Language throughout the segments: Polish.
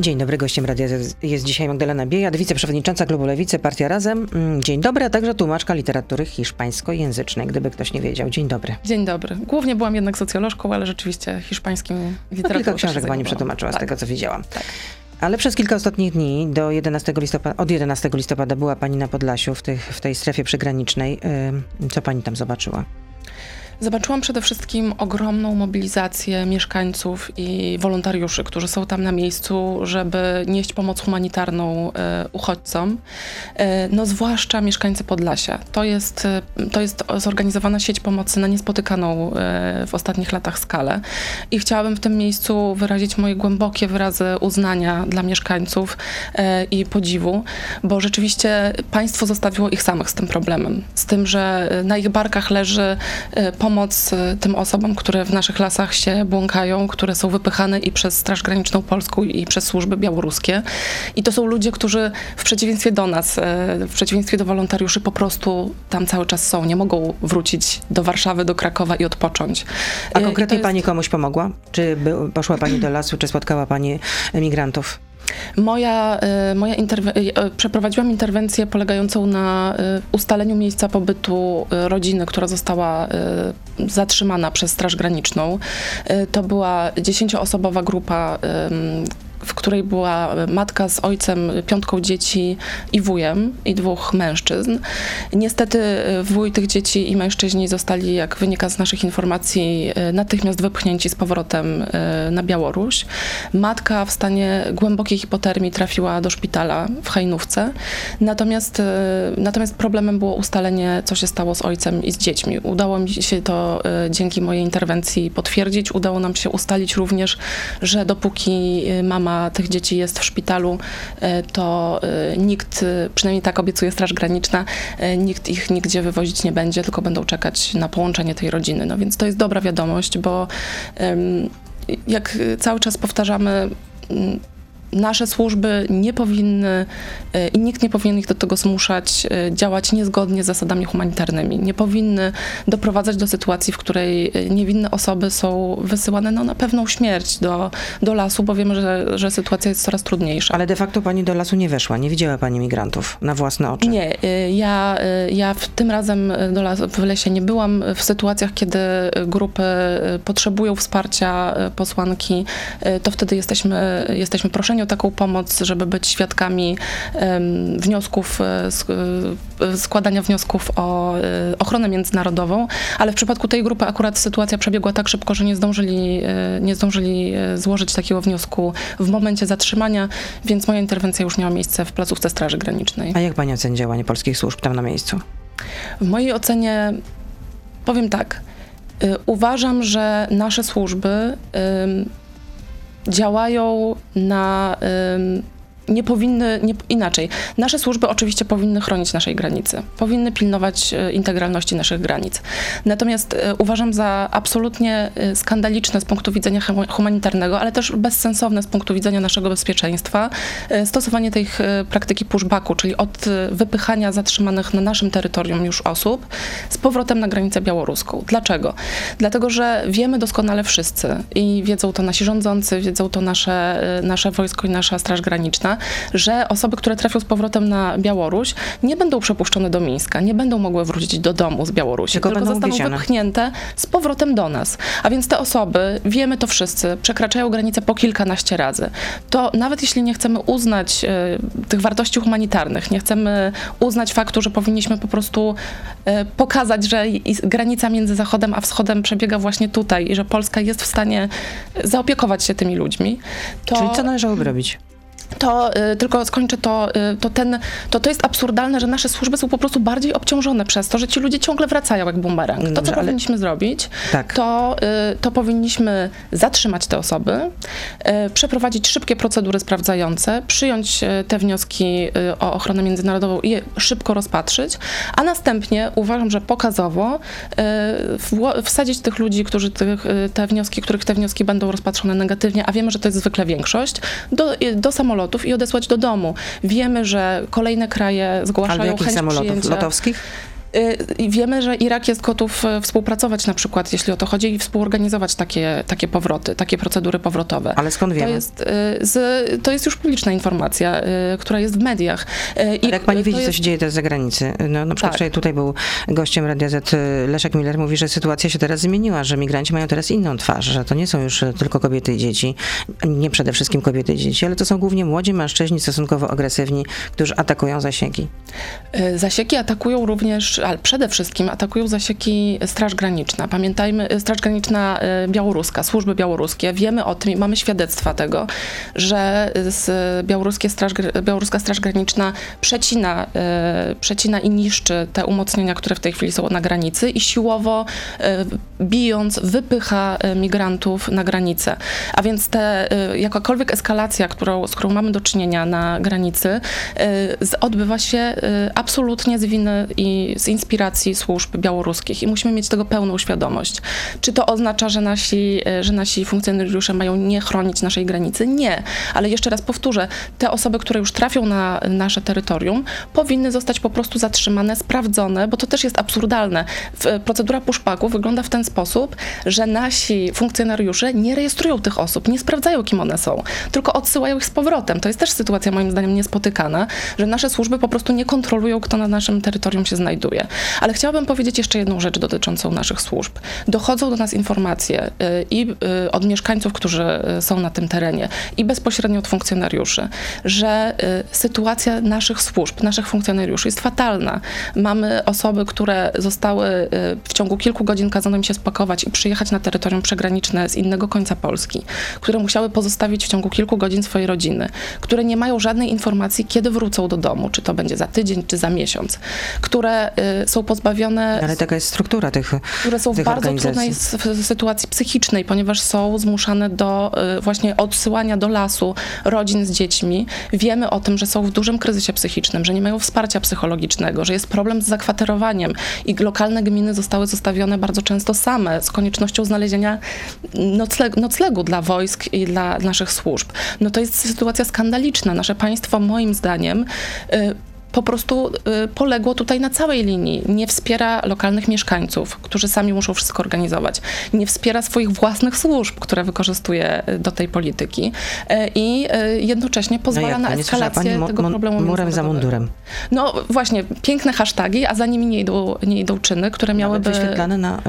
Dzień dobry, gościem radia jest dzisiaj Magdalena Biejad, wiceprzewodnicząca Klubu Lewicy, Partia Razem. Mm, dzień dobry, a także tłumaczka literatury hiszpańskojęzycznej, gdyby ktoś nie wiedział. Dzień dobry. Dzień dobry. Głównie byłam jednak socjolożką, ale rzeczywiście hiszpańskim literaturą. No, kilka książek pani przetłumaczyła, tak. z tego co widziałam. Tak. Ale przez kilka ostatnich dni, do 11 listopada, od 11 listopada była pani na Podlasiu, w, tych, w tej strefie przygranicznej. Co pani tam zobaczyła? Zobaczyłam przede wszystkim ogromną mobilizację mieszkańców i wolontariuszy, którzy są tam na miejscu, żeby nieść pomoc humanitarną e, uchodźcom. E, no zwłaszcza mieszkańcy Podlasia. To jest, e, to jest zorganizowana sieć pomocy na niespotykaną w ostatnich latach skalę. I chciałabym w tym miejscu wyrazić moje głębokie wyrazy uznania dla mieszkańców i podziwu, bo rzeczywiście państwo zostawiło ich samych z tym problemem. Z tym, że na ich barkach leży pomoc pomoc y, tym osobom, które w naszych lasach się błąkają, które są wypychane i przez Straż Graniczną Polską i przez służby białoruskie. I to są ludzie, którzy w przeciwieństwie do nas, y, w przeciwieństwie do wolontariuszy po prostu tam cały czas są. Nie mogą wrócić do Warszawy, do Krakowa i odpocząć. A y, konkretnie jest... pani komuś pomogła? Czy poszła pani do lasu, czy spotkała pani emigrantów? Moja, y, moja interwe- y, y, przeprowadziłam interwencję polegającą na ustaleniu miejsca pobytu rodziny, która została zatrzymana przez Straż Graniczną. To była dziesięcioosobowa grupa w której była matka z ojcem, piątką dzieci i wujem i dwóch mężczyzn. Niestety e, wuj tych dzieci i mężczyźni zostali, jak wynika z naszych informacji, e, natychmiast wypchnięci z powrotem e, na Białoruś. Matka w stanie głębokiej hipotermii trafiła do szpitala w Hajnówce. Natomiast, natomiast problemem było ustalenie, co się stało z ojcem i z dziećmi. Udało mi się to dzięki mojej interwencji potwierdzić. Udało nam się ustalić również, że dopóki mama tych dzieci jest w szpitalu, e, to e, nikt, przynajmniej tak obiecuje Straż Graniczna, e, nikt ich nigdzie wywozić nie będzie, tylko będą czekać na połączenie tej rodziny. No więc to jest dobra wiadomość, bo jak cały czas powtarzamy, nasze służby nie powinny e, i nikt nie powinien ich do tego zmuszać e, działać niezgodnie z zasadami humanitarnymi. Nie powinny doprowadzać do sytuacji, w której e, niewinne osoby są wysyłane no, na pewną śmierć do, do lasu, bo wiemy, że, że sytuacja jest coraz trudniejsza. Ale de facto pani do lasu nie weszła, nie widziała pani migrantów na własne oczy? Nie, ja, ja w tym razem do lasu, w lesie nie byłam w sytuacjach, kiedy grupy potrzebują wsparcia posłanki, to wtedy jesteśmy, jesteśmy proszeni o taką pomoc, żeby być świadkami wniosków, e, e, składania wniosków o e, ochronę międzynarodową, ale w przypadku tej grupy akurat sytuacja przebiegła tak szybko, że nie zdążyli, nie zdążyli złożyć takiego wniosku w momencie zatrzymania, więc moja interwencja już miała miejsce w placówce Straży Granicznej. A jak pani oceni działanie polskich służb tam na miejscu? W mojej ocenie powiem tak. Uważam, że nasze służby działają na nie powinny, nie, inaczej, nasze służby oczywiście powinny chronić naszej granicy, powinny pilnować e, integralności naszych granic. Natomiast e, uważam za absolutnie e, skandaliczne z punktu widzenia humanitarnego, ale też bezsensowne z punktu widzenia naszego bezpieczeństwa stosowanie tej praktyki pushbacku, czyli od wypychania zatrzymanych na naszym terytorium już osób z powrotem na granicę białoruską. Dlaczego? Dlatego, że wiemy doskonale wszyscy i wiedzą to nasi rządzący, wiedzą to nasze, nasze wojsko i nasza Straż Graniczna, że osoby, które trafią z powrotem na Białoruś, nie będą przepuszczone do Mińska, nie będą mogły wrócić do domu z Białorusi, tylko, tylko zostaną wypchnięte z powrotem do nas. A więc te osoby, wiemy to wszyscy, przekraczają granicę po kilkanaście razy. To nawet jeśli nie chcemy uznać y, tych wartości humanitarnych, nie chcemy uznać faktu, że powinniśmy po prostu y, pokazać, że granica między Zachodem a Wschodem przebiega właśnie tutaj i że Polska jest w stanie zaopiekować się tymi ludźmi. To... Czyli co należałoby robić? To y, tylko skończę to, y, to ten, to to jest absurdalne, że nasze służby są po prostu bardziej obciążone przez to, że ci ludzie ciągle wracają jak bumerang. To, co powinniśmy zrobić, tak. to, y, to powinniśmy zatrzymać te osoby, przeprowadzić szybkie procedury sprawdzające, przyjąć te wnioski o ochronę międzynarodową i je szybko rozpatrzyć, a następnie uważam, że pokazowo wsadzić tych ludzi, którzy tych, te wnioski, których te wnioski będą rozpatrzone negatywnie, a wiemy, że to jest zwykle większość, do, do samolotu samolotów i odesłać do domu. Wiemy, że kolejne kraje zgłaszają Ale chęć samolotów? przyjęcia. Lotowskich? I wiemy, że Irak jest gotów e, współpracować na przykład, jeśli o to chodzi, i współorganizować takie, takie powroty, takie procedury powrotowe. Ale skąd wiemy? To jest, e, z, to jest już publiczna informacja, która jest w mediach. I Ale jak pani widzi, jest... co się dzieje też za zagranicy, no na przykład tak. wczoraj tutaj był gościem Radia Z Leszek Miller, mówi, że sytuacja się teraz zmieniła, że migranci mają teraz inną twarz, że to nie są już tylko kobiety i dzieci, nie przede wszystkim kobiety i dzieci, ale to są głównie młodzi mężczyźni stosunkowo agresywni, którzy atakują zasieki. Zasieki atakują również, ale przede wszystkim atakują zasieki Straż Graniczna. Pamiętajmy, Straż Graniczna e, białoruska, służby białoruskie. Wiemy o tym i mamy świadectwa tego, że z białoruskie Straż, białoruska Straż Graniczna przecina, przecina i niszczy te umocnienia, które w tej chwili są na granicy i siłowo bijąc wypycha migrantów na granicę. A więc te, jakakolwiek eskalacja, którą, z którą mamy do czynienia na granicy, odbywa się absolutnie z winy i z inspiracji służb białoruskich i musimy mieć tego pełną świadomość. Czy to oznacza, że nasi, e, że nasi funkcjonariusze mają nie chronić naszej granicy? Nie. Ale jeszcze raz powtórzę, te osoby, które już trafią na nasze terytorium, powinny zostać po prostu zatrzymane, sprawdzone, bo to też jest absurdalne. Procedura puszpaku wygląda w ten sposób, że nasi funkcjonariusze nie rejestrują tych osób, nie sprawdzają, kim one są, tylko odsyłają ich z powrotem. To jest też sytuacja moim zdaniem niespotykana, że nasze służby po prostu nie kontrolują, kto na naszym terytorium się znajduje. Ale chciałabym powiedzieć jeszcze jedną rzecz dotyczącą naszych służb. Dochodzą do nas informacje y, i y, od mieszkańców, którzy y, są na tym terenie, i bezpośrednio od funkcjonariuszy, że sytuacja naszych służb, naszych funkcjonariuszy jest fatalna. Mamy osoby, które zostały w ciągu kilku godzin kazano im się spakować i przyjechać na terytorium przegraniczne z innego końca Polski, które musiały pozostawić w ciągu kilku godzin swoje rodziny, które nie mają żadnej informacji, kiedy wrócą do domu, czy to będzie za tydzień, czy za miesiąc, które są pozbawione. Ale taka jest struktura tych Które są tych w bardzo trudnej sytuacji psychicznej, ponieważ są zmuszane do y, właśnie odsyłania do lasu rodzin z dziećmi. Wiemy o tym, że są w dużym kryzysie psychicznym, że nie mają wsparcia psychologicznego, że jest problem z zakwaterowaniem i lokalne gminy zostały zostawione bardzo często same z koniecznością znalezienia noclegu, noclegu dla wojsk i dla naszych służb. No to jest sytuacja skandaliczna. Nasze państwo moim zdaniem y, po prostu y, poległo tutaj na całej linii. Nie wspiera lokalnych mieszkańców, którzy sami muszą wszystko organizować. Nie wspiera swoich własnych służb, które wykorzystuje y, do tej polityki. Y, I jednocześnie pozwala no na eskalację tego problemu Murem za mundurem. No właśnie, piękne hasztagi, a za nimi nie idą, nie idą czyny, które miałyby... wyświetlane na,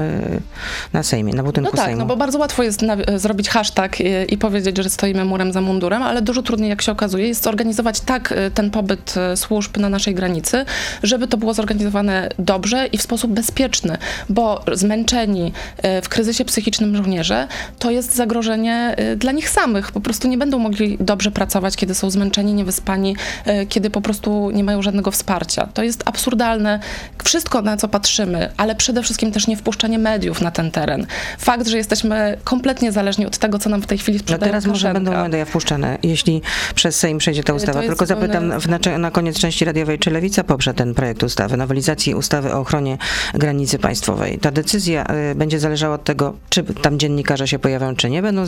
na Sejmie, na budynku no tak, Sejmu. No bo bardzo łatwo jest na, zrobić hashtag i, i powiedzieć, że stoimy murem za mundurem, ale dużo trudniej, jak się okazuje, jest zorganizować tak ten pobyt służb na naszej granicy, żeby to było zorganizowane dobrze i w sposób bezpieczny, bo zmęczeni e, w kryzysie psychicznym żołnierze to jest zagrożenie e, dla nich samych. Po prostu nie będą mogli dobrze pracować, kiedy są zmęczeni, niewyspani, e, kiedy po prostu nie mają żadnego wsparcia. To jest absurdalne. Wszystko, na co patrzymy, ale przede wszystkim też nie wpuszczanie mediów na ten teren. Fakt, że jesteśmy kompletnie zależni od tego, co nam w tej chwili sprzedają No teraz może będą media wpuszczane, jeśli przez Sejm przejdzie ta ustawa. Tylko zapytam na, na koniec części radiowej czy Lewica poprze ten projekt ustawy, nowelizacji ustawy o ochronie granicy państwowej? Ta decyzja y, będzie zależała od tego, czy tam dziennikarze się pojawią, czy nie, będą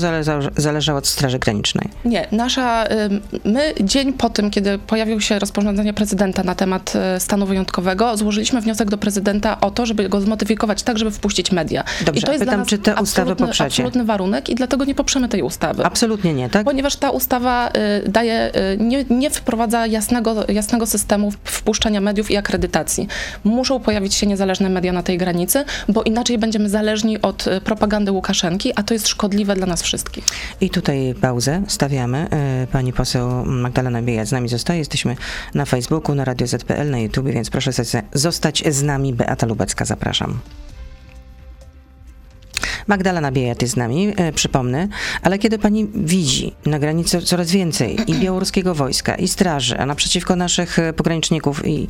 zależały od Straży Granicznej? Nie, nasza, my dzień po tym, kiedy pojawił się rozporządzenie prezydenta na temat y, stanu wyjątkowego, złożyliśmy wniosek do prezydenta o to, żeby go zmodyfikować tak, żeby wpuścić media. Dobrze, I to jest pytam, czy tę ustawę poprzecie? absolutny warunek i dlatego nie poprzemy tej ustawy. Absolutnie nie, tak? Ponieważ ta ustawa y, daje, nie, nie wprowadza jasnego, jasnego systemu wpuszczania mediów i akredytacji. Muszą pojawić się niezależne media na tej granicy, bo inaczej będziemy zależni od e, propagandy Łukaszenki, a to jest szkodliwe dla nas wszystkich. I tutaj pauzę stawiamy. E, pani poseł Magdalena Biejat z nami zostaje. Jesteśmy na Facebooku, na Radio ZPL, na YouTube, więc proszę zostać z nami. Beata Lubecka, zapraszam. Magdalena Biejat jest z nami, e, przypomnę, ale kiedy pani widzi na granicy coraz więcej i białoruskiego wojska, i straży, a naprzeciwko naszych e, pograniczników, i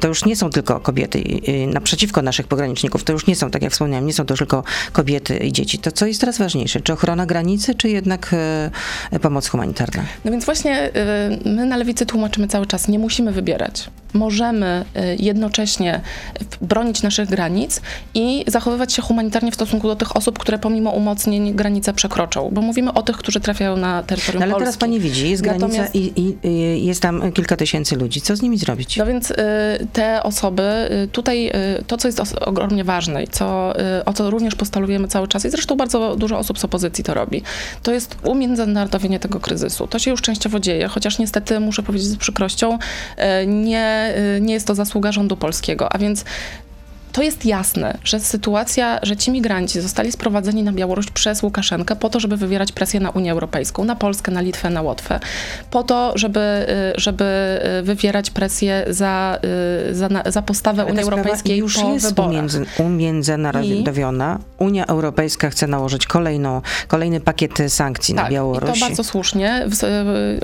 to już nie są tylko kobiety, i, naprzeciwko naszych pograniczników, to już nie są, tak jak wspomniałam, nie są to tylko kobiety i dzieci, to co jest teraz ważniejsze? Czy ochrona granicy, czy jednak e, pomoc humanitarna? No więc właśnie my na lewicy tłumaczymy cały czas, nie musimy wybierać możemy jednocześnie bronić naszych granic i zachowywać się humanitarnie w stosunku do tych osób, które pomimo umocnień granice przekroczą. Bo mówimy o tych, którzy trafiają na terytorium No ale Polski. teraz pani widzi, jest granica Natomiast- i, i, jest tam kilka tysięcy ludzi. Co z nimi zrobić? No więc y, te osoby, y, tutaj y, to, co jest ogromnie ważne i co, y, o co również postulujemy cały czas i zresztą bardzo dużo osób z opozycji to robi, to jest umiędzynarodowienie tego kryzysu. To się już częściowo dzieje, chociaż niestety muszę powiedzieć z przykrością, y, nie, y, nie jest to zasługa rządu polskiego, a więc to jest jasne, że sytuacja, że ci migranci zostali sprowadzeni na Białoruś przez Łukaszenkę po to, żeby wywierać presję na Unię Europejską, na Polskę, na Litwę, na Łotwę, po to, żeby, y, żeby y, wywierać presję za, y, za, na- za postawę Ale Unii Europejskiej już po jest wyborach. umiędzy, umiędzynarodowiona. Unia Europejska chce nałożyć kolejną, kolejny pakiet sankcji na Tak, i Białoruś. to bardzo słusznie,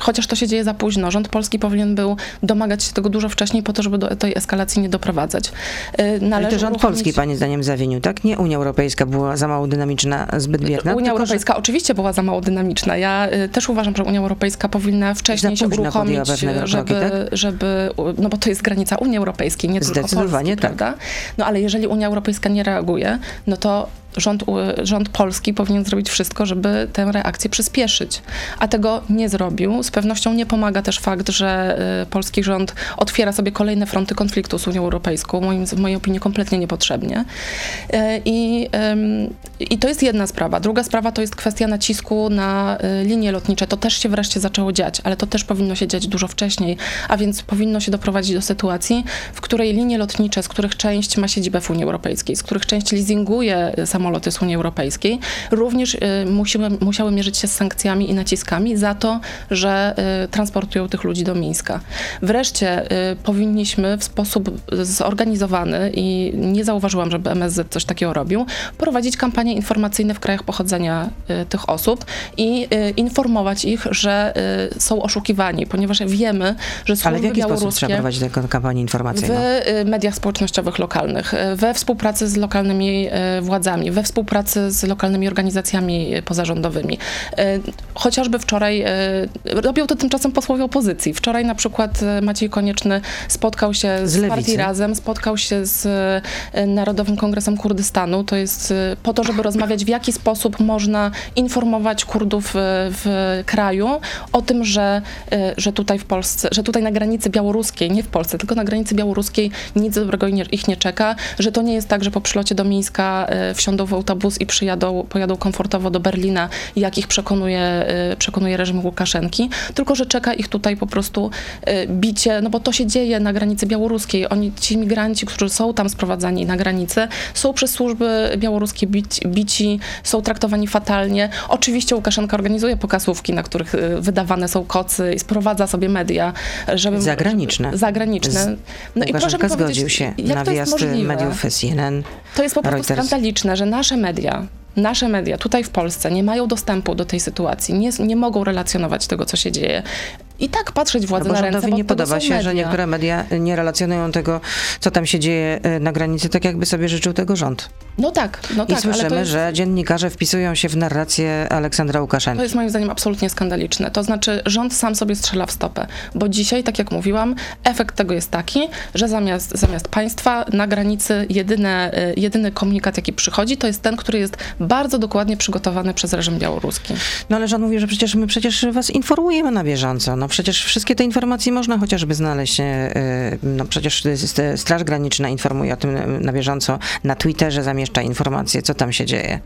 chociaż to się dzieje za późno. Rząd polski powinien był domagać się tego dużo wcześniej po to, żeby do tej eskalacji nie doprowadzać. Ale należy to rząd polski, pani zdaniem, zawinił, tak? Nie Unia Europejska była za mało dynamiczna, zbyt bierna. Unia tylko, że Europejska oczywiście była za mało dynamiczna. Ja y, też uważam, że Unia Europejska powinna wcześniej się uruchomić, podjęła pewne kroki, żeby, tak? żeby, no bo to jest granica Unii Europejskiej, nie tylko Polski, tak. prawda? No ale jeżeli Unia Europejska nie reaguje, no to rząd, rząd polski powinien zrobić wszystko, żeby tę reakcję przyspieszyć. A tego nie zrobił. Z pewnością nie pomaga też fakt, że y, polski rząd otwiera sobie kolejne fronty konfliktu z Unią Europejską, moim, w mojej opinii kompletnie niepotrzebnie. Y, I, I to jest jedna sprawa. Druga sprawa to jest kwestia nacisku na y, linie lotnicze. To też się wreszcie zaczęło dziać, ale to też powinno się dziać dużo wcześniej, a więc powinno się doprowadzić do sytuacji, w której linie lotnicze, z których część ma siedzibę w Unii Europejskiej, z których część leasinguje y, samoloty z Unii Europejskiej, również y, musimy, musiały mierzyć się z sankcjami i naciskami za to, że y, transportują tych ludzi do Mińska. Wreszcie y, powinniśmy w sposób zorganizowany i nie zauważyłam, żeby MSZ coś takiego robił, prowadzić kampanie informacyjne w krajach pochodzenia tych osób i informować ich, że są oszukiwani, ponieważ wiemy, że służby Ale w jaki sposób trzeba prowadzić taką kampanię w informacyjną? y, mediach społecznościowych lokalnych, we współpracy z lokalnymi władzami, we współpracy z lokalnymi organizacjami pozarządowymi. Y, Chociażby wczoraj, y, robią to tymczasem posłowie opozycji. Wczoraj na przykład y, Maciej Konieczny spotkał się z, Z partii Razem, spotkał się z Narodowym Kongresem Kurdystanu. To jest po to, żeby rozmawiać w jaki sposób można informować Kurdów w kraju o tym, że, że tutaj w Polsce, że tutaj na granicy białoruskiej, nie w Polsce, tylko na granicy białoruskiej nic dobrego ich nie czeka, że to nie jest tak, że po przylocie do Mińska y, wsiądą w autobus i przyjadą, pojadą komfortowo do Berlina, jak ich przekonuje, y, przekonuje reżim Łukaszenki, tylko że czeka ich tutaj po prostu y, bicie, no bo to się dzieje na granicy białoruskiej. Oni, ci migranci, którzy są tam sprowadzani na granicę, są przez służby białoruskie bici, bici są traktowani fatalnie. Oczywiście Łukaszenka organizuje pokazówki, na których y, wydawane są kocy i sprowadza sobie media, żeby... Zagraniczne. Zagraniczne. No i proszę Łukaszenka mi powiedzieć, się na to jest możliwe? mediów CNN. To jest po prostu Reuters. skandaliczne, że nasze media, nasze media tutaj w Polsce nie mają dostępu do tej sytuacji, nie, nie mogą relacjonować tego, co się dzieje. I tak patrzeć No władzy bo na ręce, nie podoba się, media. że niektóre media nie relacjonują tego, co tam się dzieje e, na granicy, tak jakby sobie życzył tego rząd. No tak, no I tak, ale słyszymy, jest, że dziennikarze wpisują się w narrację Aleksandra Łukaszenki. to jest moim zdaniem absolutnie skandaliczne. To znaczy rząd sam sobie strzela w stopę, bo dzisiaj, tak jak mówiłam, efekt tego jest taki, że zamiast, zamiast państwa na granicy jedyne, y, jedyny komunikat, jaki przychodzi, to jest ten, który jest bardzo dokładnie przygotowany przez reżim białoruski. No ale rząd mówi, że przecież my przecież was informujemy na bieżąco. No przecież wszystkie te informacje można chociażby znaleźć. e, No przecież Straż Graniczna informuje o tym e, na bieżąco. Na Twitterze zamieszcza informacje, co tam się dzieje.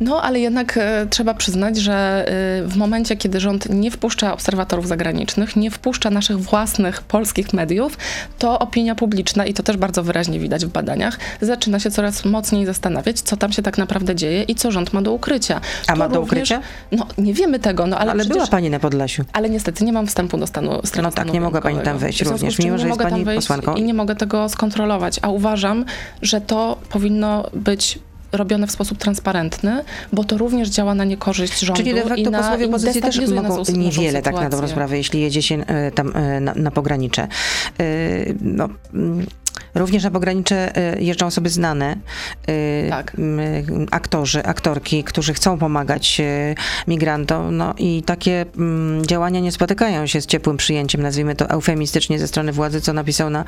No, ale jednak e, trzeba przyznać, że e, w momencie, kiedy rząd nie wpuszcza obserwatorów zagranicznych, nie wpuszcza naszych własnych polskich mediów, to opinia publiczna, i to też bardzo wyraźnie widać w badaniach, zaczyna się coraz mocniej zastanawiać, co tam się tak naprawdę dzieje i co rząd ma do ukrycia. A ma do również- ukrycia? No, nie wiemy tego, no ale, Ale, przecież... była pani na Podlasiu. Ale niestety nie mam wstępu do stanu strefy No tak, nie mogła pani tam wejść również, mimo że jest pani posłanką. I nie mogę tego skontrolować. A uważam, że to powinno być robione w sposób transparentny, bo to również działa na niekorzyść rządu Czyli de i facto na, posłowie i opozycji też mogą niewiele tak na dobrą sprawę, jeśli jedzie się e, tam e, na, na pogranicze. E, No, Również na pogranicze y, jeżdżą osoby znane, y, Tak. aktorzy, aktorki, którzy chcą pomagać y, migrantom, no i takie mm, działania nie spotykają się z ciepłym przyjęciem, nazwijmy to eufemistycznie ze strony władzy, co napisał na,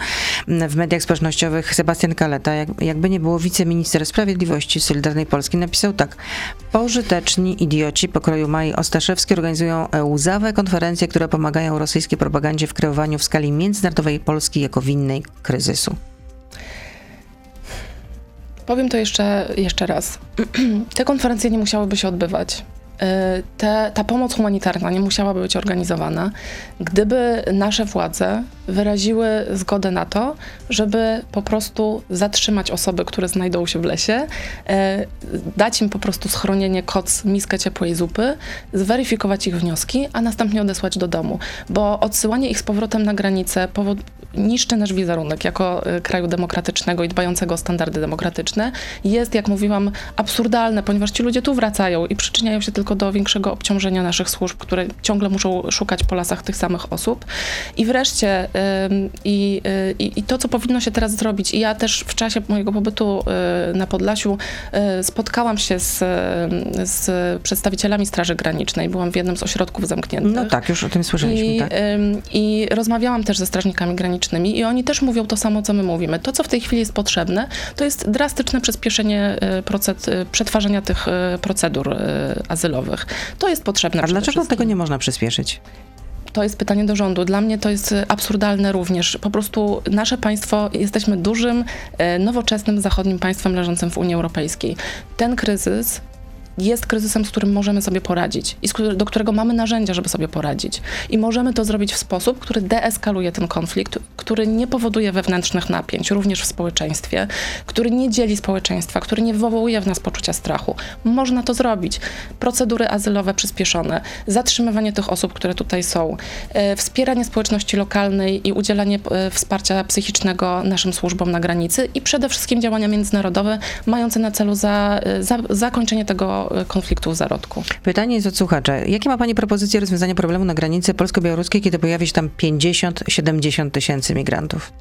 w mediach społecznościowych Sebastian Kaleta. Jak, jakby nie było wiceminister sprawiedliwości Solidarnej Polski, napisał tak. Pożyteczni idioci pokroju Mai Ostaszewskiej organizują łzawe konferencje, które pomagają rosyjskiej propagandzie w kreowaniu w skali międzynarodowej Polski jako winnej kryzysu. Powiem to jeszcze, jeszcze raz. Te konferencje nie musiałyby się odbywać. Y, Te, ta pomoc humanitarna nie musiałaby być organizowana, gdyby nasze władze wyraziły zgodę na to, żeby po prostu zatrzymać osoby, które znajdą się w lesie, e, dać im po prostu schronienie, koc, miskę ciepłej zupy, zweryfikować ich wnioski, a następnie odesłać do domu. Bo odsyłanie ich z powrotem na granicę niszczy nasz wizerunek jako e, kraju demokratycznego i dbającego o standardy demokratyczne. Jest, jak mówiłam, absurdalne, ponieważ ci ludzie tu wracają i przyczyniają się tylko do większego obciążenia naszych służb, które ciągle muszą szukać po lasach tych samych osób. I wreszcie i, y, i, i to, co powinno się teraz zrobić, i ja też w czasie mojego pobytu y, na Podlasiu y, spotkałam się z, y, z przedstawicielami Straży Granicznej. Byłam w jednym z ośrodków zamkniętych. No tak, już o tym słyszeliśmy, I, tak. I rozmawiałam też ze strażnikami granicznymi i oni też mówią to samo, co my mówimy. To, co w tej chwili jest potrzebne, to jest drastyczne przyspieszenie y, proced, y, przetwarzania tych y, procedur azylowych. To jest potrzebne A dlaczego wszystkim. tego nie można przyspieszyć? To jest pytanie do rządu. Dla mnie to jest absurdalne również. Po prostu nasze państwo, jesteśmy dużym, e, nowoczesnym, zachodnim państwem leżącym w Unii Europejskiej. Ten kryzys jest kryzysem, z którym możemy sobie poradzić i do którego mamy narzędzia, żeby sobie poradzić. I możemy to zrobić w sposób, który deeskaluje ten konflikt, który nie powoduje wewnętrznych napięć, również w społeczeństwie, który nie dzieli społeczeństwa, który nie wywołuje w nas poczucia strachu. Można to zrobić. Procedury azylowe przyspieszone, zatrzymywanie tych osób, które tutaj są, e, wspieranie społeczności lokalnej i udzielanie e, wsparcia psychicznego naszym służbom na granicy i przede wszystkim działania międzynarodowe mające na celu za, e, za, zakończenie tego e, konfliktu w zarodku. Pytanie jest od słuchacza. Jakie ma Pani propozycje rozwiązania problemu na granicy polsko-białoruskiej, kiedy pojawi się tam 50-70 tysięcy migrantów?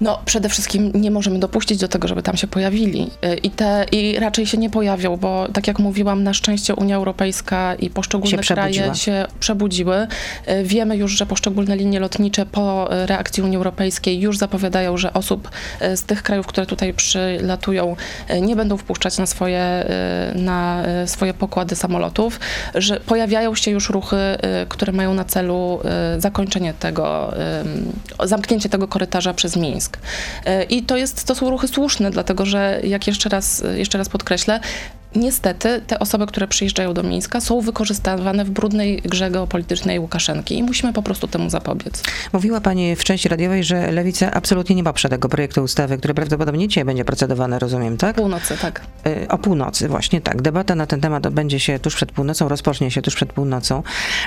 No, przede wszystkim nie możemy dopuścić do tego, żeby tam się pojawili. Y, I, te, I raczej się nie pojawią, bo tak jak mówiłam, na szczęście Unia Europejska i poszczególne Się kraje się przebudziły. Y, Wiemy już, że poszczególne linie lotnicze po y, reakcji Unii Europejskiej już zapowiadają, że osób z tych krajów, które tutaj przylatują, nie będą wpuszczać na swoje, na swoje pokłady samolotów, że pojawiają się już ruchy, które mają na celu zakończenie tego, zamknięcie tego korytarza przez Mińsk. Y, I to, jest, to są ruchy słuszne, dlatego że, jak jeszcze raz, jeszcze raz podkreślę, niestety te osoby, które przyjeżdżają do Mińska są wykorzystywane w brudnej grze geopolitycznej Łukaszenki i musimy po prostu temu zapobiec. Mówiła Pani w części radiowej, że Lewica absolutnie nie poprze tego projektu ustawy, który prawdopodobnie dzisiaj będzie procedowany, rozumiem, tak? Północy, tak. Y, O północy, właśnie tak. Debata na ten temat odbędzie się tuż przed północą, rozpocznie się tuż przed północą.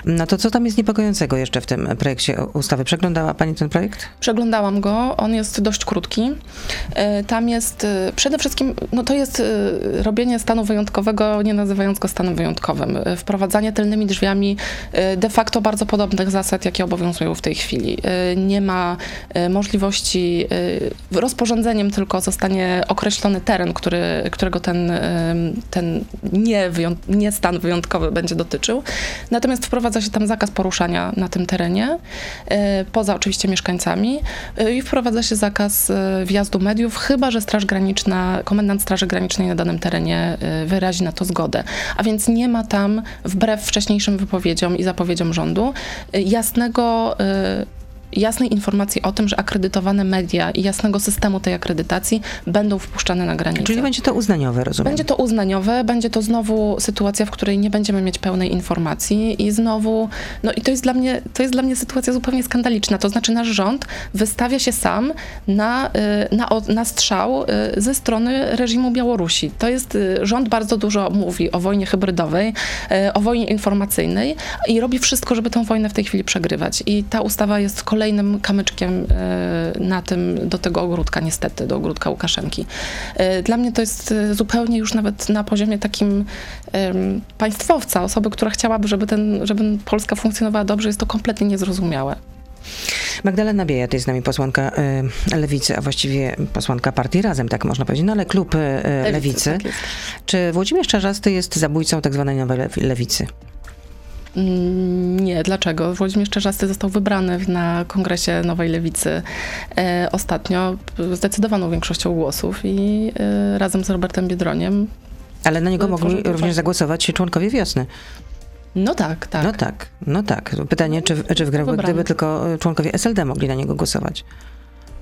No to co tam jest niepokojącego jeszcze w tym projekcie ustawy? Przeglądała Pani ten projekt? Przeglądałam go, on jest dość krótki. E, Tam jest e, przede wszystkim, no to jest robienie stanu wyjątkowego, nie nazywając go stanem wyjątkowym. E, Wprowadzanie tylnymi drzwiami e, de facto bardzo podobnych zasad, jakie obowiązują w tej chwili. E, Nie ma możliwości, rozporządzeniem tylko zostanie określony teren, który, którego ten, ten nie, nie stan wyjątkowy będzie dotyczył. Natomiast wprowadza się tam zakaz poruszania na tym terenie, poza oczywiście mieszkańcami i wprowadza się zakaz wjazdu mediów, chyba że Straż Graniczna, komendant Straży Granicznej na danym terenie wyrazi na to zgodę. A więc nie ma tam, wbrew wcześniejszym wypowiedziom i zapowiedziom rządu, e, jasnego e, jasnej informacji o tym, że akredytowane media i jasnego systemu tej akredytacji będą wpuszczane na granicę. Czyli będzie to uznaniowe, rozumiem. Będzie to uznaniowe, będzie to znowu sytuacja, w której nie będziemy mieć pełnej informacji i znowu, no i to jest dla mnie, to jest dla mnie sytuacja zupełnie skandaliczna. To znaczy nasz rząd wystawia się sam na, y, na, na strzał y, ze strony reżimu Białorusi. To jest, y, rząd bardzo dużo mówi o wojnie hybrydowej, o wojnie informacyjnej i robi wszystko, żeby tę wojnę w tej chwili przegrywać. I ta ustawa jest kolejnym kamyczkiem y, na tym, do tego ogródka niestety, do ogródka Łukaszenki. Y, Dla mnie to jest y, zupełnie już nawet na poziomie takim państwowca, osoby, która chciałaby, żeby, ten, żeby Polska funkcjonowała dobrze, jest to kompletnie niezrozumiałe. Magdalena Biejat jest z nami posłanka y, Lewicy, a właściwie posłanka partii Razem, tak można powiedzieć, no ale klub y, Lewicy. Lewicy. Tak Czy Włodzimierz Czarzasty jest zabójcą tak zwanej nowej Lewicy? Mm, nie, dlaczego? Włodzimierz Czerzasty został wybrany na kongresie Nowej Lewicy e, ostatnio zdecydowaną większością głosów i e, razem z Robertem Biedroniem. Ale na niego mogli również zagłosować członkowie wiosny. No tak, tak. No tak, no tak. Pytanie, czy, czy wygrałby, gdyby tylko członkowie SLD mogli na niego głosować?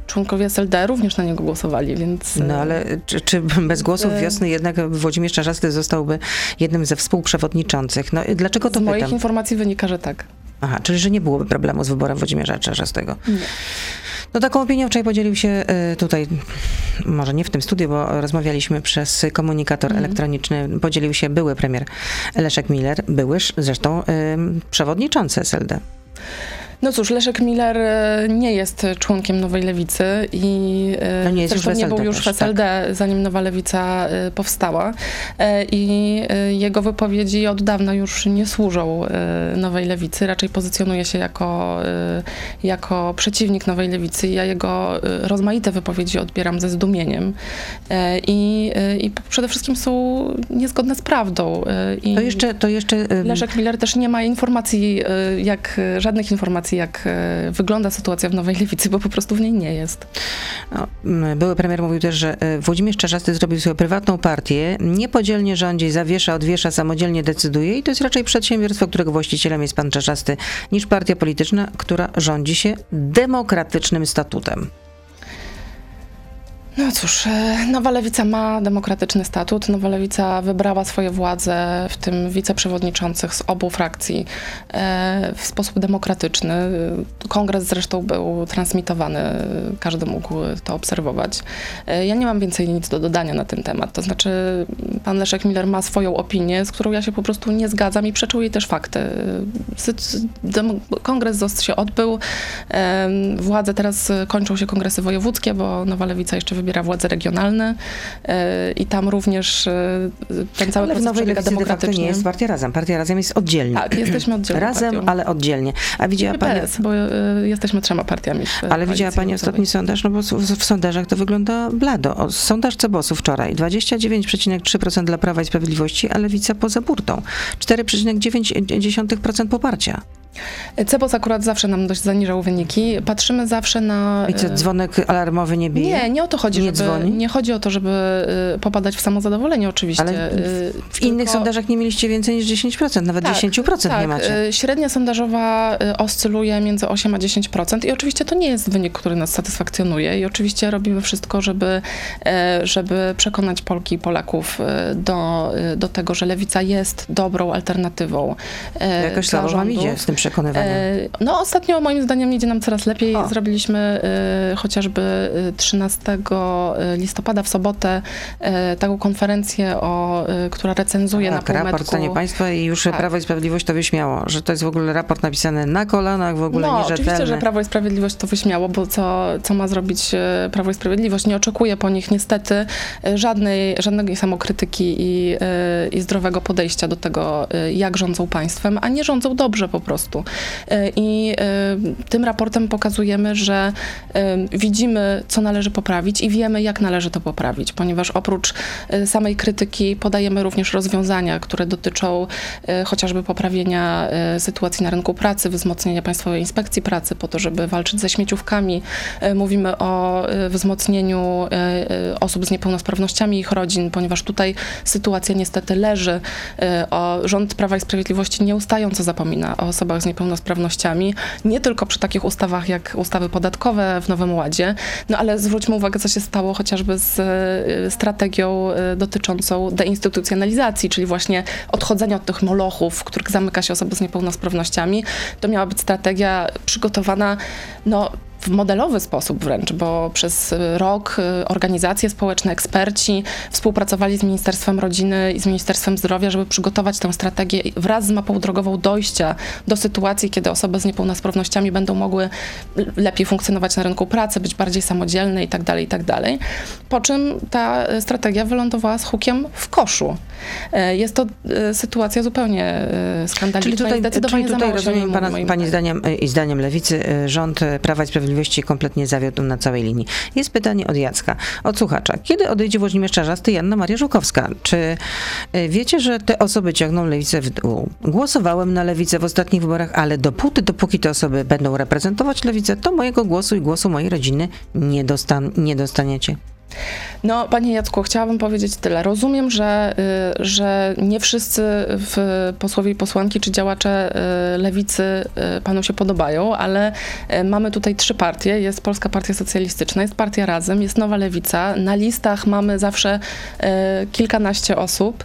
Członkowie SLD również na niego głosowali, więc... No ale czy, czy bez głosów e, wiosny jednak Włodzimierz Czarzasty zostałby jednym ze współprzewodniczących? No dlaczego to Z pytam? moich informacji wynika, że tak. Aha, czyli że nie byłoby problemu z wyborem Włodzimierza Czarzastego. Nie. No taką opinią wczoraj podzielił się e, tutaj, może nie w tym studiu, bo rozmawialiśmy przez komunikator mm. elektroniczny, podzielił się były premier Leszek Miller, były zresztą przewodniczący SLD. No cóż, Leszek Miller e, nie jest członkiem Nowej Lewicy i e, no nie, jest zresztą już nie był już w SLD, tak. zanim Nowa Lewica e, powstała. I jego wypowiedzi od dawna już nie służą Nowej Lewicy, raczej pozycjonuje się jako, jako przeciwnik Nowej Lewicy. Ja jego rozmaite wypowiedzi odbieram ze zdumieniem. I, i przede wszystkim są niezgodne z prawdą. I to jeszcze, to jeszcze... Leszek Miller też nie ma informacji, jak żadnych informacji informacji, jak e, wygląda sytuacja w Nowej Lewicy, bo po prostu w niej nie jest. No, były premier mówił też, że e, Włodzimierz Czarzasty zrobił swoją prywatną partię, niepodzielnie rządzi, zawiesza, odwiesza, samodzielnie decyduje i to jest raczej przedsiębiorstwo, którego właścicielem jest pan Czarzasty, niż partia polityczna, która rządzi się demokratycznym statutem. No cóż, e, Nowa Lewica ma demokratyczny statut. Nowa Lewica wybrała swoje władze, w tym wiceprzewodniczących z obu frakcji, e, w sposób demokratyczny. Kongres zresztą był transmitowany, każdy mógł to obserwować. E, ja nie mam więcej nic do dodania na ten temat. To znaczy, pan Leszek Miller ma swoją opinię, z którą ja się po prostu nie zgadzam i przeczą jej też fakty. Kongres się odbył. Władze teraz kończą się kongresy wojewódzkie, bo Nowa Lewica jeszcze wybiera wybiera władze regionalne e, i tam również e, ten cały ale proces przebiega demokratycznie. Nie jest Partia Razem. Partia Razem jest oddzielnie. Tak, jesteśmy oddzielnie. Razem, partią. ale oddzielnie. A widziała Pani... PS, bo e, jesteśmy trzema partiami. Ale widziała Pani ostatni sondaż? No bo w, sondażach to wygląda blado. Sondaż Cebosu wczoraj. 29,3% dla Prawa i Sprawiedliwości, a Lewica poza burtą. 4,9% poparcia. Cebos akurat zawsze nam dość zaniżał wyniki. Patrzymy zawsze na... I co, dzwonek alarmowy nie bije? Nie, nie o to chodzi, nie, żeby, dzwoni? nie chodzi o to, żeby y, popadać w samozadowolenie oczywiście. Ale w, w tylko... innych sondażach nie mieliście więcej niż 10%, nawet tak, 10% tak. nie macie. Średnia sondażowa oscyluje między 8 a 10% i oczywiście to nie jest wynik, który nas satysfakcjonuje i oczywiście robimy wszystko, żeby, żeby przekonać Polki i Polaków do, do tego, że lewica jest dobrą alternatywą Jakoś słabo wam idzie z tym przekonywaniem. No ostatnio moim zdaniem idzie nam coraz lepiej. O. Zrobiliśmy chociażby 13 E, listopada w sobotę e, taką konferencję, o, e, która recenzuje tak, na półmetku. raport stanie państwa i już tak. Prawo i Sprawiedliwość to wyśmiało, że to jest w ogóle raport napisany na kolanach, w ogóle no, nierzetelny. oczywiście, że Prawo i Sprawiedliwość to wyśmiało, bo co, co ma zrobić Prawo i Sprawiedliwość? Nie oczekuje po nich niestety żadnej, żadnej samokrytyki i, i zdrowego podejścia do tego, jak rządzą państwem, a nie rządzą dobrze po prostu. I tym raportem pokazujemy, że widzimy, co należy poprawić i wiemy, jak należy to poprawić, ponieważ oprócz y, samej krytyki podajemy również rozwiązania, które dotyczą y, chociażby poprawienia y, sytuacji na rynku pracy, wzmocnienia Państwowej Inspekcji Pracy po to, żeby walczyć ze śmieciówkami. Mówimy o wzmocnieniu osób z niepełnosprawnościami i ich rodzin, ponieważ tutaj sytuacja niestety leży. O, rząd Prawa i Sprawiedliwości nieustająco zapomina o osobach z niepełnosprawnościami, nie tylko przy takich ustawach jak ustawy podatkowe w Nowym Ładzie, no ale zwróćmy uwagę, co się stało chociażby z e, strategią e, dotyczącą deinstytucjonalizacji, czyli właśnie odchodzenia od tych molochów, w których zamyka się osoby z niepełnosprawnościami. To miała być strategia przygotowana no, w modelowy sposób wręcz, bo przez rok y, organizacje społeczne, eksperci współpracowali z Ministerstwem Rodziny i z Ministerstwem Zdrowia, żeby przygotować tę strategię wraz z mapą drogową dojścia do sytuacji, kiedy osoby z niepełnosprawnościami będą mogły lepiej funkcjonować na rynku pracy, być bardziej samodzielne itd., tak itd. Tak po czym ta strategia wylądowała z hukiem w koszu. E, jest to e, sytuacja zupełnie skandaliczna czyli tutaj, i zdecydowanie czyli tutaj rozumiem pana, Pani zdaniem i zdaniem Lewicy rząd Prawa i Sprawiedliwości Sprawiedliwości kompletnie zawiódł na całej linii. Jest pytanie od Jacka, od słuchacza. Kiedy odejdzie Włodzimierz Czarzasty Janna Maria Żukowska? Czy y, wiecie, że te osoby ciągną lewicę w dół? Głosowałem na lewicę w ostatnich wyborach, ale dopóty, dopóki te osoby będą reprezentować lewicę, to mojego głosu i głosu mojej rodziny nie, dostan nie dostaniecie. No, panie Jacku, chciałabym powiedzieć tyle. Rozumiem, że, y, że nie wszyscy w posłowie i posłanki czy działacze y, lewicy y, panu się podobają, ale mamy tutaj trzy partie. Jest Polska Partia Socjalistyczna, jest Partia Razem, jest Nowa Lewica. Na listach mamy zawsze kilkanaście osób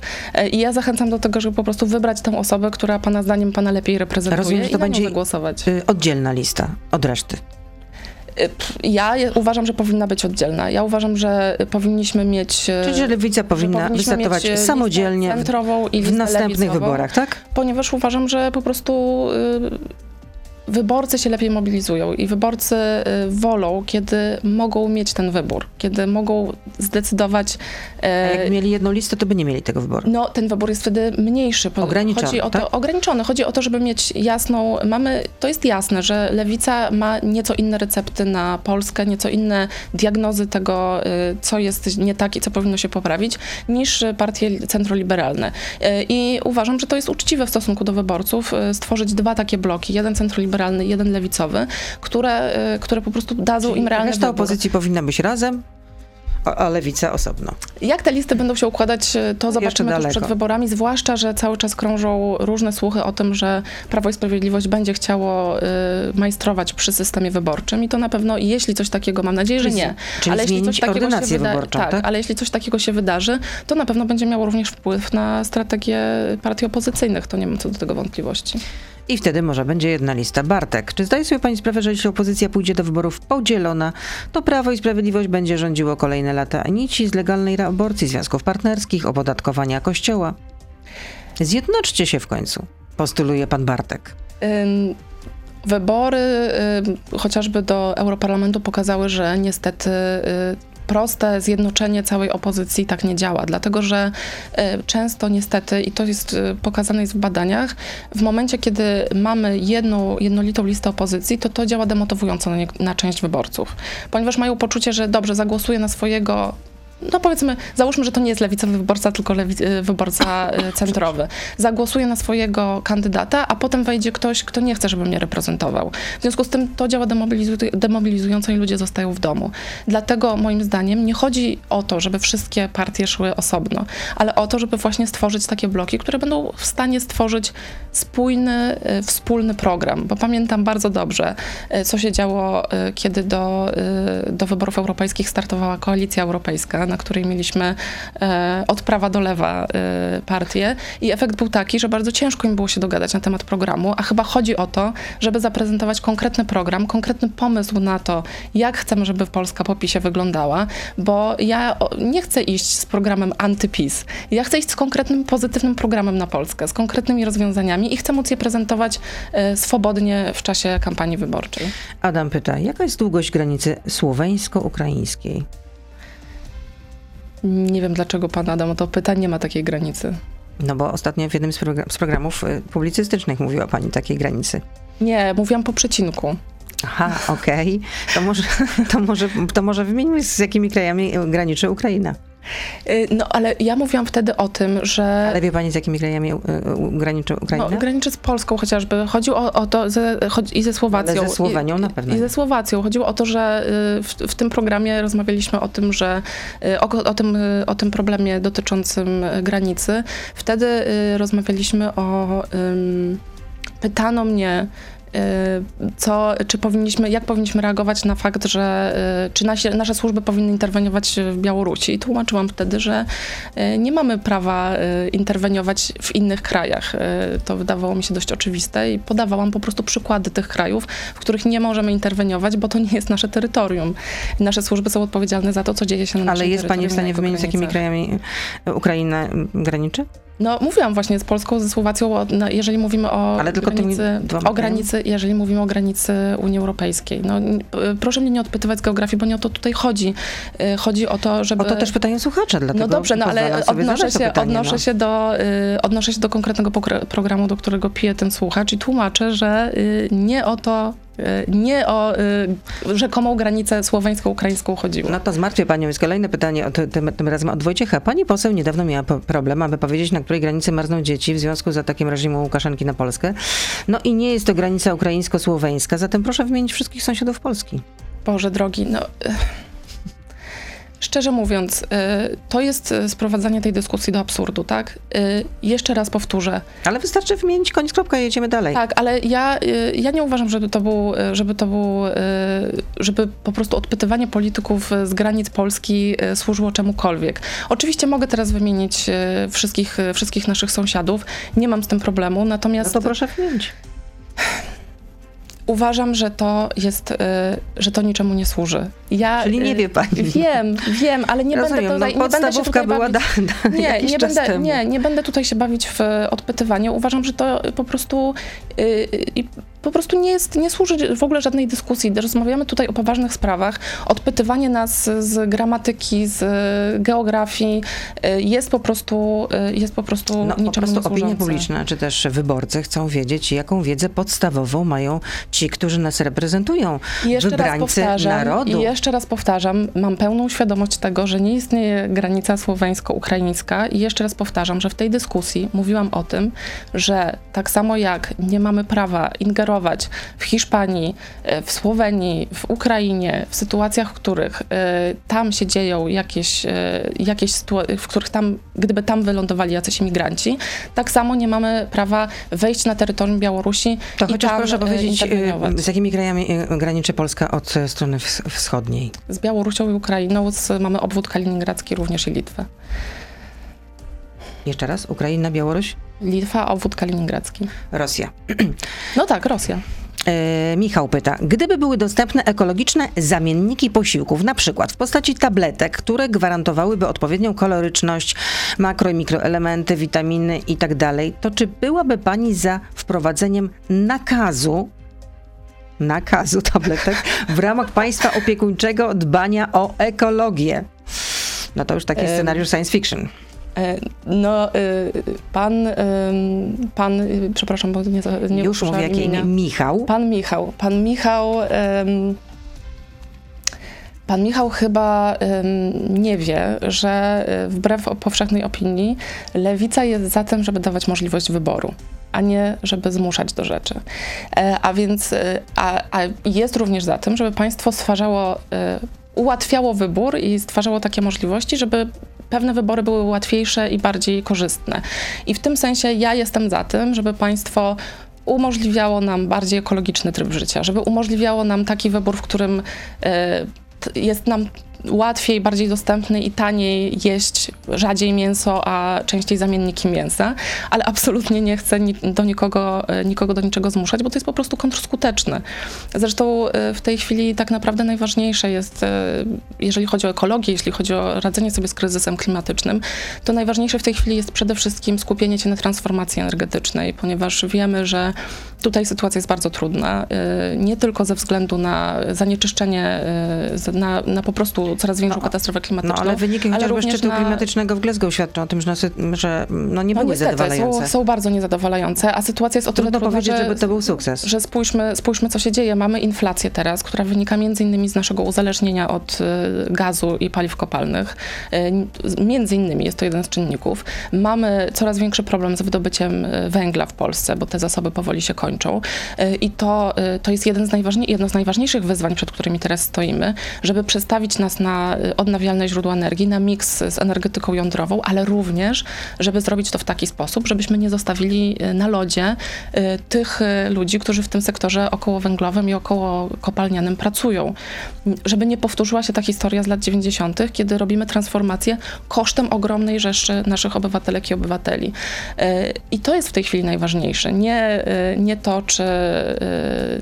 i ja zachęcam do tego, żeby po prostu wybrać tę osobę, która pana zdaniem pana lepiej reprezentuje Rozumiem, że to i będzie głosować. oddzielna lista od reszty. Ja uważam, że powinna być oddzielna. Ja uważam, że powinniśmy mieć. E, Czyli, że lewica powinna wystartować e, samodzielnie centrową i w następnych wyborach, tak? Ponieważ uważam, że po prostu y, wyborcy się lepiej mobilizują i wyborcy y, wolą, kiedy mogą mieć ten wybór, kiedy mogą zdecydować. A jak mieli jedną listę, to by nie mieli tego wyboru. No, ten wybór jest wtedy mniejszy. Ograniczony, Chodzi o to, tak? Ograniczony. Chodzi o to, żeby mieć jasną, mamy, to jest jasne, że Lewica ma nieco inne recepty na Polskę, nieco inne diagnozy tego, y, co jest nie tak i co powinno się poprawić, niż partie centroliberalne. Y, I uważam, że to jest uczciwe w stosunku do wyborców, stworzyć dwa takie bloki, jeden centroliberalny liberalny, jeden lewicowy, które, y, które po prostu dadzą Czyli im realny Reszta wybór. opozycji powinna być razem, a lewica osobno. Jak te listy będą się układać, y, to zobaczymy tuż przed wyborami, zwłaszcza, że cały czas krążą różne słuchy o tym, że Prawo i Sprawiedliwość będzie chciało y, majstrować przy systemie wyborczym i to na pewno, jeśli coś takiego, mam nadzieję, że nie, czyli ale jeśli coś takiego się wyda- tak, tak, ale jeśli coś takiego się wydarzy, to na pewno będzie miało również wpływ na strategię partii opozycyjnych, to nie mam co do tego wątpliwości. I wtedy może będzie jedna lista. Bartek, czy zdaje sobie pani sprawę, że jeśli opozycja pójdzie do wyborów podzielona, to Prawo i Sprawiedliwość będzie rządziło kolejne lata nici z legalnej aborcji, związków partnerskich, opodatkowania kościoła? Zjednoczcie się w końcu, postuluje pan Bartek. Wybory chociażby do Europarlamentu pokazały, że niestety y, proste zjednoczenie całej opozycji tak nie działa, dlatego że e, często niestety, i to jest e, pokazane jest w badaniach, w momencie, kiedy mamy jedną, jednolitą listę opozycji, to to działa demotywująco na, na część wyborców, ponieważ mają poczucie, że dobrze, zagłosuję na swojego no powiedzmy, załóżmy, że to nie jest lewicowy wyborca, tylko lewi- y, wyborca y, centrowy. Zagłosuje na swojego kandydata, a potem wejdzie ktoś, kto nie chce, żeby mnie reprezentował. W związku z tym to działa demobilizu- demobilizująco i ludzie zostają w domu. Dlatego moim zdaniem nie chodzi o to, żeby wszystkie partie szły osobno, ale o to, żeby właśnie stworzyć takie bloki, które będą w stanie stworzyć spójny, y, wspólny program. Bo pamiętam bardzo dobrze, co się działo, kiedy do, do wyborów europejskich startowała Koalicja Europejska na której mieliśmy e, od prawa do lewa e, partię i efekt był taki, że bardzo ciężko im było się dogadać na temat programu, a chyba chodzi o to, żeby zaprezentować konkretny program, konkretny pomysł na to, jak chcemy, żeby Polska po PiSie wyglądała, bo ja nie chcę iść z programem antypis. Ja chcę iść z konkretnym, pozytywnym programem na Polskę, z konkretnymi rozwiązaniami i chcę móc je prezentować e, swobodnie w czasie kampanii wyborczej. Adam pyta, jaka jest długość granicy słoweńsko-ukraińskiej? Nie wiem, dlaczego pan Adam o to pyta, nie ma takiej granicy. No bo ostatnio w jednym z, z programów y, publicystycznych mówiła pani takiej granicy. Nie, mówiłam po przecinku. Aha, okej. Okay. To, może, to, może, to może wymienimy, z jakimi krajami graniczy Ukraina. Y, no, ale ja mówiłam wtedy o tym, że... Ale wie pani, z jakimi krajami y, graniczy Ukraina? No, graniczy z Polską chociażby. Chodziło o, o to ze, i ze Słowacją. Ale ze Słowenią na pewno. I, I ze Słowacją. Chodziło o to, że w, w tym programie rozmawialiśmy o tym, że o, o, tym, o tym problemie dotyczącym granicy. Wtedy rozmawialiśmy o... Um, pytano mnie, Y, co, czy powinniśmy, jak powinniśmy reagować na fakt, że y, czy nasi, nasze służby powinny interweniować w Białorusi. I tłumaczyłam wtedy, że y, nie mamy prawa interweniować w innych krajach. To wydawało mi się dość oczywiste i podawałam po prostu przykłady tych krajów, w których nie możemy interweniować, bo to nie jest nasze terytorium. Nasze służby są odpowiedzialne za to, co dzieje się na Ale jest Pani w stanie wymienić, z jakimi krajami Ukraina graniczy? No, mówiłam właśnie z Polską, ze Słowacją, jeżeli mówimy o Ale tylko granicy, o granicy, jeżeli mówimy o granicy Unii Europejskiej. No, proszę mnie nie odpytywać z geografii, bo nie o to tutaj chodzi. Y, chodzi o to, żeby... O to też pytają słuchacze, dlatego No dobrze, no ale odnoszę się, pytanie, odnoszę, no. się do, y, odnoszę się do konkretnego programu, do którego pije ten słuchacz i tłumaczę, że y, nie o to nie o y, rzekomą granicę słoweńsko-ukraińską chodziło. No to zmartwię panią. Jest kolejne pytanie, od, tym, tym razem od Wojciecha. Pani poseł niedawno miała problem, aby powiedzieć, na której granicy marzną dzieci w związku z atakiem reżimu Łukaszenki na Polskę. No i nie jest to granica ukraińsko-słoweńska, zatem proszę wymienić wszystkich sąsiadów Polski. Boże drogi, no... Szczerze mówiąc, y, to jest y, sprowadzanie tej dyskusji do absurdu, tak? Y, jeszcze raz powtórzę. Ale wystarczy wymienić koniec, kropka i jedziemy dalej. Tak, ale ja, ja nie uważam, żeby to był, żeby to był, żeby po prostu odpytywanie polityków z granic Polski służyło czemukolwiek. Oczywiście mogę teraz wymienić wszystkich, wszystkich naszych sąsiadów, nie mam z tym problemu, natomiast... No to proszę wymienić. Uważam, że to jest, y, że to niczemu nie służy. Ja, Czyli nie y, wie pani. Wiem, wiem, ale nie Rozumiem, będę tutaj, no, nie będę się tutaj była bawić. Da, da, nie, nie będę, nie, nie będę tutaj się bawić w odpytywanie. Uważam, że to po prostu y, po prostu nie, jest, nie służy w ogóle żadnej dyskusji. Rozmawiamy tutaj o poważnych sprawach. Odpytywanie nas z gramatyki, z geografii jest po prostu, jest po prostu no, niczemu po prostu opinia publiczna, czy też wyborcy chcą wiedzieć, jaką wiedzę podstawową mają ci, którzy nas reprezentują, I jeszcze wybrańcy raz narodu. I jeszcze raz powtarzam, mam pełną świadomość tego, że nie istnieje granica słoweńsko-ukraińska i jeszcze raz powtarzam, że w tej dyskusji mówiłam o tym, że tak samo jak nie mamy prawa ingerować w Hiszpanii, e, w Słowenii, w Ukrainie, w sytuacjach, w których y, tam się dzieją jakieś, y, jakieś sytuacje, w których tam, gdyby tam wylądowali jacyś imigranci, tak samo nie mamy prawa wejść na terytorium Białorusi to i chociaż tam, proszę powiedzieć, z jakimi krajami graniczy Polska od strony wschodniej? Z Białorusią i Ukrainą, z, mamy obwód kaliningradzki również i Litwę. Jeszcze raz, Ukraina, Białoruś? Litwa, obwód kaliningradzki. Rosja. No tak, Rosja. E, Michał pyta, gdyby były dostępne ekologiczne zamienniki posiłków, na przykład w postaci tabletek, które gwarantowałyby odpowiednią koloryczność, makro i mikroelementy, witaminy itd., tak to czy byłaby Pani za wprowadzeniem nakazu nakazu tabletek w ramach państwa opiekuńczego dbania o ekologię? No to już taki scenariusz science fiction. E, no, y, pan, pan, przepraszam, bo nie, nie Już mówię, jakie imię. Michał. Pan Michał. Pan Michał... Pan Michał chyba nie wie, że y, wbrew powszechnej opinii lewica jest za tym, żeby dawać możliwość wyboru, a nie żeby zmuszać do rzeczy. E, a więc a, a jest również za tym, żeby państwo stwarzało ułatwiało wybór i stwarzało takie możliwości, żeby pewne wybory były łatwiejsze i bardziej korzystne. I w tym sensie ja jestem za tym, żeby państwo umożliwiało nam bardziej ekologiczny tryb życia, żeby umożliwiało nam taki wybór, w którym y, jest nam łatwiej, bardziej dostępny i taniej jeść rzadziej mięso, a częściej zamienniki mięsa, ale absolutnie nie chcę do nikogo, e, nikogo do niczego zmuszać, bo to jest po prostu kontrskuteczne. Zresztą e, w tej chwili tak naprawdę najważniejsze jest, e, jeżeli chodzi o ekologię, jeśli chodzi o radzenie sobie z kryzysem klimatycznym, to najważniejsze w tej chwili jest przede wszystkim skupienie się na transformacji energetycznej, ponieważ wiemy, że tutaj sytuacja jest bardzo trudna, nie tylko ze względu na zanieczyszczenie, na, na po prostu coraz większą no, katastrofę klimatyczną. No, ale wyniki ale chociażby szczytu na... klimatycznego w Glasgow świadczą o tym, że, że no, nie no, były niestety, zadowalające. Są, są bardzo niezadowalające, a sytuacja jest o tyle trudna, powiedzieć, że, żeby to był sukces. Że spójrzmy, spójrzmy, co się dzieje. Mamy inflację teraz, która wynika między innymi z naszego uzależnienia od y, gazu i paliw kopalnych. Y, między innymi jest to jeden z czynników. Mamy coraz większy problem z wydobyciem y, węgla w Polsce, bo te zasoby powoli się kończą kończą. I to, to jest jeden z najważniej, jedno z najważniejszych wyzwań, przed którymi teraz stoimy, żeby przestawić nas na odnawialne źródła energii, na miks z energetyką jądrową, ale również, żeby zrobić to w taki sposób, żebyśmy nie zostawili na lodzie tych ludzi, którzy w tym sektorze okołowęglowym i około kopalnianym pracują. Żeby nie powtórzyła się ta historia z lat 90., kiedy robimy transformację kosztem ogromnej rzeszy naszych obywatelek i obywateli. E, I to jest w tej chwili najważniejsze. Nie, e, nie to, czy e,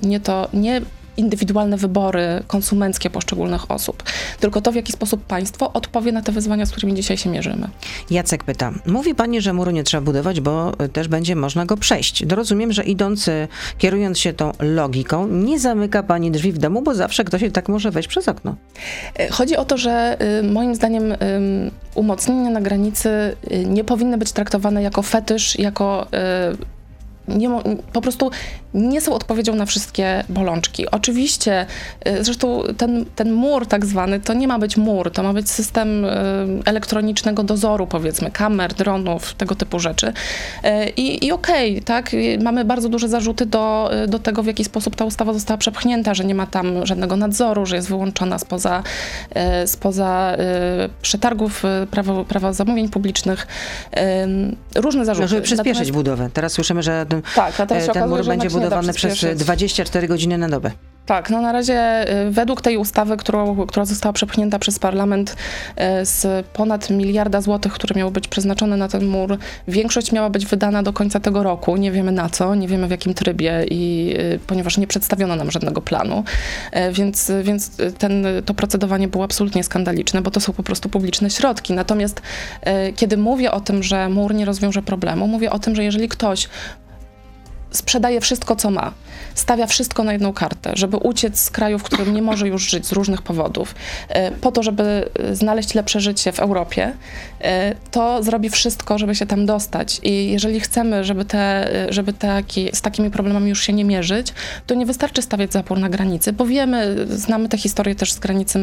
nie to, nie indywidualne wybory konsumenckie poszczególnych osób, tylko to, w jaki sposób państwo odpowie na te wyzwania, z którymi dzisiaj się mierzymy. Jacek pyta, mówi pani, że muru nie trzeba budować, bo też będzie można go przejść. Rozumiem, że idąc, kierując się tą logiką, nie zamyka pani drzwi w domu, bo zawsze ktoś tak może wejść przez okno. Chodzi o to, że y, moim zdaniem umocnienia na granicy y, nie powinny być traktowane jako fetysz, jako y, nie, po prostu nie są odpowiedzią na wszystkie bolączki. Oczywiście, y, zresztą ten, ten mur tak zwany, to nie ma być mur, to ma być system y, elektronicznego dozoru, powiedzmy, kamer, dronów, tego typu rzeczy. Y, I, i okej, okay, tak, mamy bardzo duże zarzuty do, do tego, w jaki sposób ta ustawa została przepchnięta, że nie ma tam żadnego nadzoru, że jest wyłączona spoza, spoza przetargów prawa, prawa zamówień publicznych. Różne zarzuty. Żeby przyspieszyć Natomiast... budowę. Teraz słyszymy, że tak, ten mur będzie budowany przez 24 godziny na dobę. Tak, no na razie y, według tej ustawy, którą, która została przepchnięta przez parlament y, z ponad miliarda złotych, które miały być przeznaczone na ten mur, większość miała być wydana do końca tego roku. Nie wiemy na co, nie wiemy w jakim trybie i y, ponieważ nie przedstawiono nam żadnego planu, więc, więc ten, to procedowanie było absolutnie skandaliczne, bo to są po prostu publiczne środki. Natomiast kiedy mówię o tym, że mur nie rozwiąże problemu, mówię o tym, że jeżeli ktoś sprzedaje wszystko, co ma. Stawia wszystko na jedną kartę, żeby uciec z kraju, w którym nie może już żyć z różnych powodów, e, po to, żeby e, znaleźć lepsze życie w Europie, e, to zrobi wszystko, żeby się tam dostać. I jeżeli chcemy, żeby, te, żeby taki, z takimi problemami już się nie mierzyć, to nie wystarczy stawiać zapór na granicy, bo wiemy, znamy tę historię też z granicy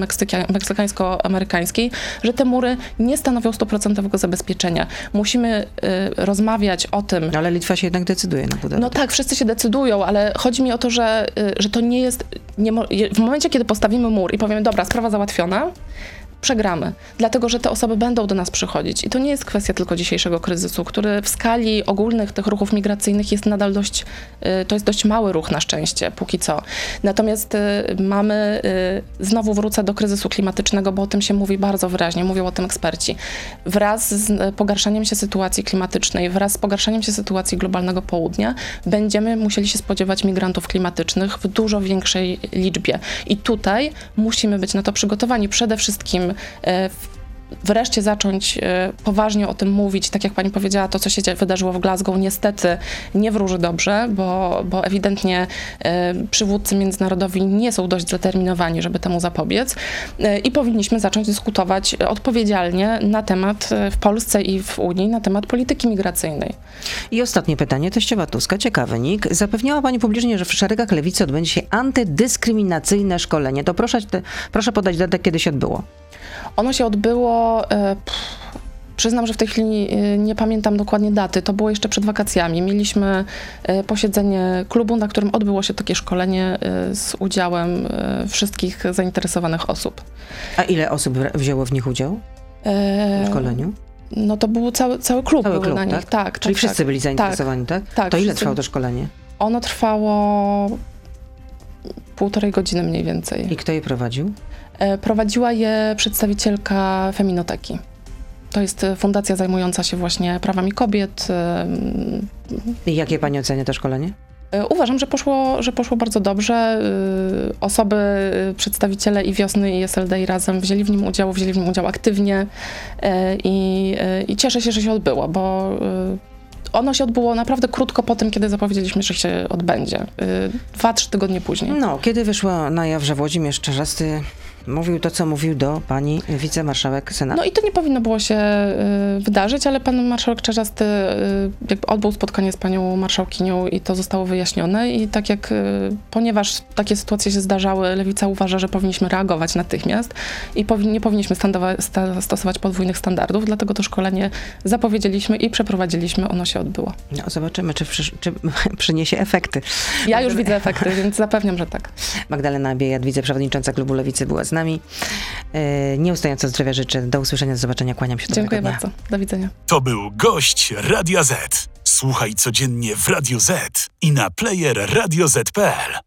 meksykańsko-amerykańskiej, że te mury nie stanowią stuprocentowego zabezpieczenia. Musimy rozmawiać o tym. Ale Litwa się jednak decyduje na budowę. No tak, wszyscy się decydują, ale chodzi mi o to, że, y, że to nie jest. Nie, w momencie, kiedy postawimy mur i powiemy, dobra, sprawa załatwiona, przegramy, dlatego że te osoby będą do nas przychodzić. I to nie jest kwestia tylko dzisiejszego kryzysu, który w skali ogólnych tych ruchów migracyjnych jest nadal dość, y, to jest dość mały ruch na szczęście, póki co. Natomiast y, mamy, y, znowu wrócę do kryzysu klimatycznego, bo o tym się mówi bardzo wyraźnie, mówią o tym eksperci. Wraz z pogarszaniem się sytuacji klimatycznej, wraz z pogarszaniem się sytuacji globalnego południa, będziemy musieli się spodziewać migrantów klimatycznych w dużo większej liczbie. I tutaj musimy być na to przygotowani. Przede wszystkim E, wreszcie zacząć e, poważnie o tym mówić. Tak jak pani powiedziała, to co się wydarzyło w Glasgow niestety nie wróży dobrze, bo, bo ewidentnie e, przywódcy międzynarodowi nie są dość zdeterminowani, żeby temu zapobiec i powinniśmy zacząć dyskutować odpowiedzialnie na temat w Polsce i w Unii na temat polityki migracyjnej. I ostatnie pytanie, teściowa Tuska, ciekawy Nik. Zapewniała pani publicznie, że w szeregach lewicy odbędzie się antydyskryminacyjne szkolenie. To proszę, proszę podać datę, kiedy się odbyło. Ono się odbyło. E, pff, Przyznam, że w tej chwili e, nie pamiętam dokładnie daty. To było jeszcze przed wakacjami. Mieliśmy e, posiedzenie klubu, na którym odbyło się takie szkolenie z udziałem wszystkich zainteresowanych osób. A ile osób wzięło w nich udział? W szkoleniu? No to był cały, cały klub, cały klub na tak? nich. Tak, Czyli tak, wszyscy tak. byli zainteresowani, tak? Tak. tak to ile trwało to szkolenie? Ono trwało półtorej godziny mniej więcej. I kto je prowadził? E, prowadziła je przedstawicielka Feminoteki. To jest e, fundacja zajmująca się właśnie prawami kobiet. E, I jakie pani ocenia to szkolenie? Uważam, że poszło, że poszło bardzo dobrze. Osoby, przedstawiciele i Wiosny i SLD i Razem wzięli w nim udział, wzięli w nim udział aktywnie i, i cieszę się, że się odbyło, bo ono się odbyło naprawdę krótko po tym, kiedy zapowiedzieliśmy, że się odbędzie. Dwa, trzy tygodnie później. No, kiedy wyszło na jaw, że Włodzimierz Czarzasty Mówił to, co mówił do pani wicemarszałek Senatu. No i to nie powinno było się y, wydarzyć, ale pan marszałek Czerzasty y, jakby odbył spotkanie z panią marszałkinią i to zostało wyjaśnione i tak jak, y, ponieważ takie sytuacje się zdarzały, Lewica uważa, że powinniśmy reagować natychmiast i nie powinniśmy sta- stosować podwójnych standardów, dlatego to szkolenie zapowiedzieliśmy i przeprowadziliśmy, ono się odbyło. No, zobaczymy, czy, przysz- czy przyniesie efekty. Ja już widzę efekty, więc zapewniam, że tak. Magdalena Biejat, wiceprzewodnicząca klubu Lewicy była z nami. E, Nieustająco zdrowia życzę. Do usłyszenia, do zobaczenia. Kłaniam się. Dziękuję dnia. bardzo. Do widzenia. To był gość Radia Z. Słuchaj codziennie w Radio Z i na player radioz.pl.